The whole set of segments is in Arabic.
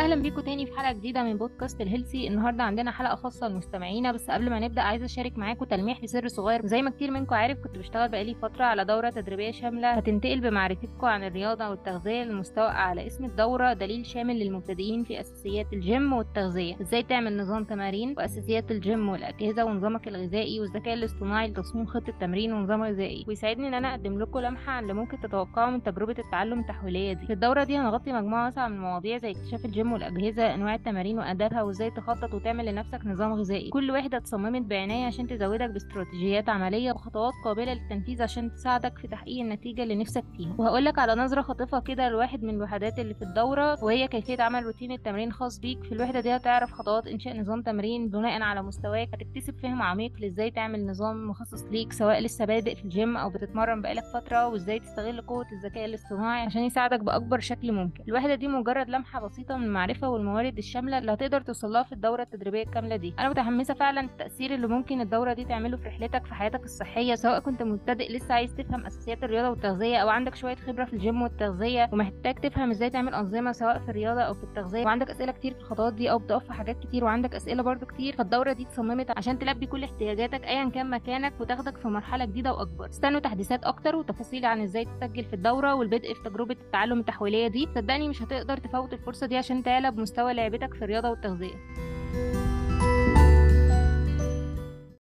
أهلا بيكم تاني في حلقة جديدة من بودكاست ال healthy النهارده عندنا حلقة خاصة لمستمعينا بس قبل ما نبدأ عايزة أشارك معاكم تلميح لسر صغير. زي ما كتير منكم عارف كنت بشتغل بقالي فترة على دورة تدريبية شاملة. هتنتقل بمعرفتكم عن الرياضة والتغذية للمستوى أعلى. اسم الدورة دليل شامل للمبتدئين في أساسيات الجيم والتغذية. إزاي تعمل نظام تمارين وأساسيات الجيم والأجهزة ونظامك الغذائي والذكاء الاصطناعي لتصميم خطة تمرين ونظام غذائي؟ ويساعدني إن أنا أقدم لكم لمحة عن اللي ممكن تتوقعوا من تجربة التعلم التحويلية دي. في الدورة دي هنغطي مجموعة واسعة من المواضيع زي اكتشاف الجيم والاجهزه أنواع التمارين وادابها وإزاي تخطط وتعمل لنفسك نظام غذائي. كل وحده اتصممت بعناية عشان تزودك باستراتيجيات عملية وخطوات قابلة للتنفيذ عشان تساعدك في تحقيق النتيجة اللي نفسك فيها. وهقولك على نظرة خاطفه كده لواحد من الوحدات اللي في الدورة وهي كيفية عمل روتين التمرين خاص بيك. في الوحدة دي هتعرف خطوات إنشاء نظام تمرين بناء على مستواك. هتكتسب فهم عميق لإزاي تعمل نظام مخصص ليك سواء لسه بادئ في الجيم أو بتتمرن بقالك فترة وإزاي تستغل قوة الذكاء الاصطناعي عشان يساعدك بأكبر شكل ممكن. الوحدة دي مجرد لمحة بسيطة من المعرفة والموارد الشاملة اللي هتقدر توصلها في الدورة التدريبية الكاملة دي. أنا متحمسة فعلا التاثير اللي ممكن الدورة دي تعمله في رحلتك في حياتك الصحية سواء كنت مبتدئ لسه عايز تفهم أساسيات الرياضة والتغذية أو عندك شوية خبرة في الجيم والتغذية ومحتاج تفهم إزاي تعمل أنظمة سواء في الرياضة أو في التغذية. وعندك أسئلة كتير في الخطوات دي أو بتقف في حاجات كتير وعندك أسئلة برضو كتير. فالدورة دي اتصممت عشان تلبي كل احتياجاتك ايا كان مكانك وتاخدك في مرحلة جديدة وأكبر. استنوا تحديثات أكتر وتفاصيل عن إزاي تسجل في الدورة والبدء في تجربة التعلم التحويلية دي. صدقني مش هتقدر تفوت الفرصة دي عشان تعلى بمستوى لعبتك في الرياضة والتغذية.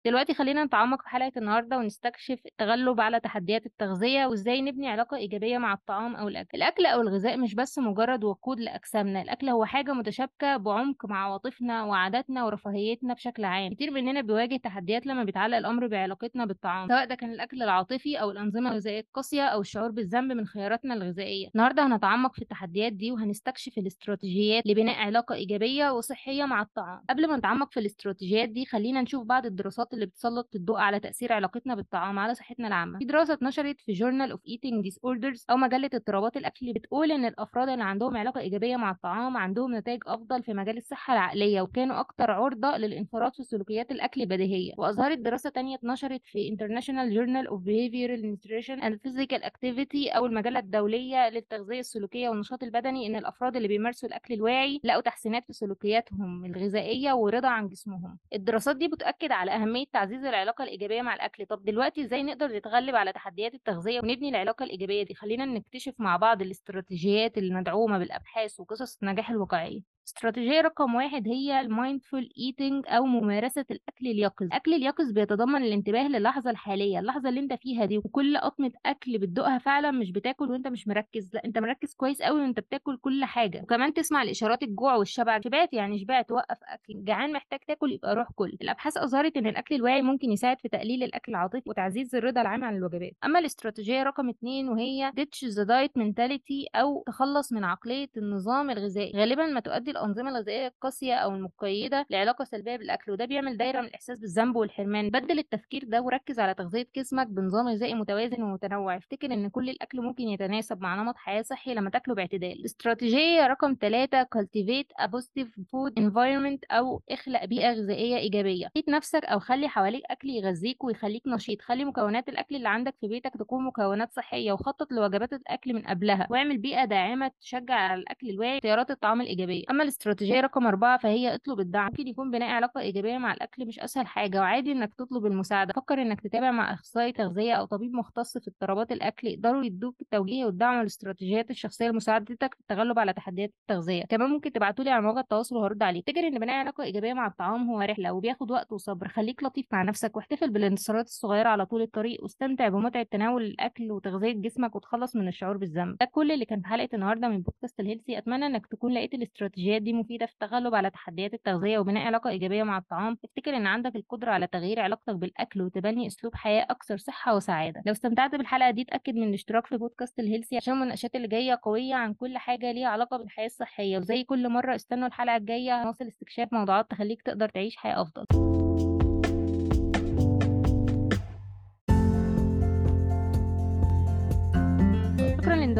دلوقتي خلينا نتعمق في حلقة النهاردة ونستكشف التغلب على تحديات التغذية وإزاي نبني علاقة إيجابية مع الطعام أو الأكل. الأكل أو الغذاء مش بس مجرد وقود لأجسامنا الأكل هو حاجة متشابكة بعمق مع عواطفنا وعاداتنا ورفاهيتنا بشكل عام. كتير مننا بيواجه تحديات لما بيتعلق الأمر بعلاقتنا بالطعام سواء ده كان الأكل العاطفي أو الأنظمة الغذائية القاسية أو الشعور بالذنب من خياراتنا الغذائية. النهاردة هنتعمق في التحديات دي وهنستكشف الاستراتيجيات لبناء علاقة إيجابية وصحية مع الطعام. قبل ما نتعمق في الاستراتيجيات دي خلينا نشوف بعض الدراسات اللي بتسلط الضوء على تأثير علاقتنا بالطعام على صحتنا العامة. في دراسة اتنشرت في Journal of Eating Disorders أو مجلة اضطرابات الأكل بتقول إن الأفراد اللي عندهم علاقة إيجابية مع الطعام عندهم نتائج أفضل في مجال الصحة العقلية وكانوا أكثر عرضة للانخراط في سلوكيات الأكل البديهية. وأظهرت دراسة تانية اتنشرت في International Journal of Behavioral Nutrition and Physical Activity أو المجلة الدولية للتغذية السلوكية والنشاط البدني إن الأفراد اللي بيمارسوا الأكل الواعي لقوا تحسينات في سلوكياتهم الغذائية ورضا عن جسمهم. الدراسات دي بتؤكد على أهمية تعزيز العلاقة الإيجابية مع الأكل. طب دلوقتي إزاي نقدر نتغلب على تحديات التغذية ونبني العلاقة الإيجابية دي؟ خلينا نكتشف مع بعض الاستراتيجيات المدعومة بالأبحاث وقصص النجاح الواقعية. استراتيجية رقم واحد هي ال mindful eating أو ممارسة الأكل اليقظ الأكل اليقظ بيتضمن الانتباه للحظة الحالية اللحظة اللي أنت فيها دي وكل قطمة أكل بتدوقها فعلا مش بتاكل وأنت مش مركز. لأ أنت مركز كويس قوي وأنت بتاكل كل حاجة. وكمان تسمع الاشارات الجوع والشبع. شبعت يعني شبعت وقف أكل. جعان محتاج تاكل يبقى روح كل. الأبحاث أظهرت إن الأكل الواعي ممكن يساعد في تقليل الأكل العاطفي وتعزيز الرضا العام عن الوجبات. أما الاستراتيجية رقم اتنين وهي ditch the diet mentality أو تخلص من عقلية النظام الغذائي. غالبا ما تؤدي الأنظمة الغذائية القاسية أو المقيدة لعلاقة سلبية بالأكل وده بيعمل دايرة من الإحساس بالذنب والحرمان. بدل التفكير ده وركز على تغذية جسمك بنظام غذائي متوازن ومتنوع. افتكر إن كل الأكل ممكن يتناسب مع نمط حياة صحي لما تاكله باعتدال. استراتيجية رقم ثلاثة cultivate a positive food environment أو اخلق بيئة غذائية إيجابية. حيط نفسك أو خلي حواليك أكل يغذيك ويخليك نشيط. خلي مكونات الأكل اللي عندك في بيتك تكون مكونات صحية وخطط لوجبات الأكل من قبلها. واعمل بيئة داعمة تشجع على الأكل الواعي. اختيارات الطعام الإيجابية. أما الاستراتيجية رقم أربعة فهي اطلب الدعم. ممكن يكون بناء علاقة إيجابية مع الأكل مش أسهل حاجة وعادي إنك تطلب المساعدة. فكر إنك تتابع مع أخصائي تغذية أو طبيب مختص في اضطرابات الأكل يقدروا يدوك التوجيه والدعم والاستراتيجيات الشخصية لمساعدتك في التغلب على تحديات التغذية. كمان ممكن تبعتولي على مواقع التواصل وهرد عليك. افتكر إن بناء علاقة إيجابية مع الطعام هو رحلة وبياخد وقت وصبر. خليك لطيف مع نفسك واحتفل بالانتصارات الصغيرة على طول الطريق واستمتع بمتعة تناول الأكل وتغذية جسمك وتخلص من الشعور بالذنب. ده كل اللي كان في حلقة النهاردة من بودكاست ال Healthy أتمنى إنك تكون لقيت الاستراتيجيات دي مفيدة في التغلب على تحديات التغذية وبناء علاقة إيجابية مع الطعام. افتكر إن عندك القدرة على تغيير علاقتك بالأكل وتبني أسلوب حياة أكثر صحة وسعادة؟ لو استمتعت بالحلقة دي اتأكد من الاشتراك في بودكاست ال Healthy عشان المناقشات اللي جاية قوية عن كل حاجة ليها علاقة بالحياة الصحية. وزي كل مرة استنوا الحلقة الجاية. هنواصل استكشاف موضوعات تخليك تقدر تعيش حياة أفضل.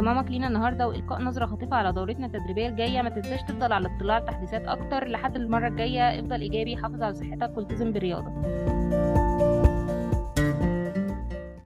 لانضمامك لينا النهارده وإلقاء نظرة خاطفه على دورتنا التدريبية الجاية. ما تنساش تفضل على اطلاع بتحديثات أكتر. لحد المرة الجاية افضل إيجابي حافظ على صحتك والتزم بالرياضة.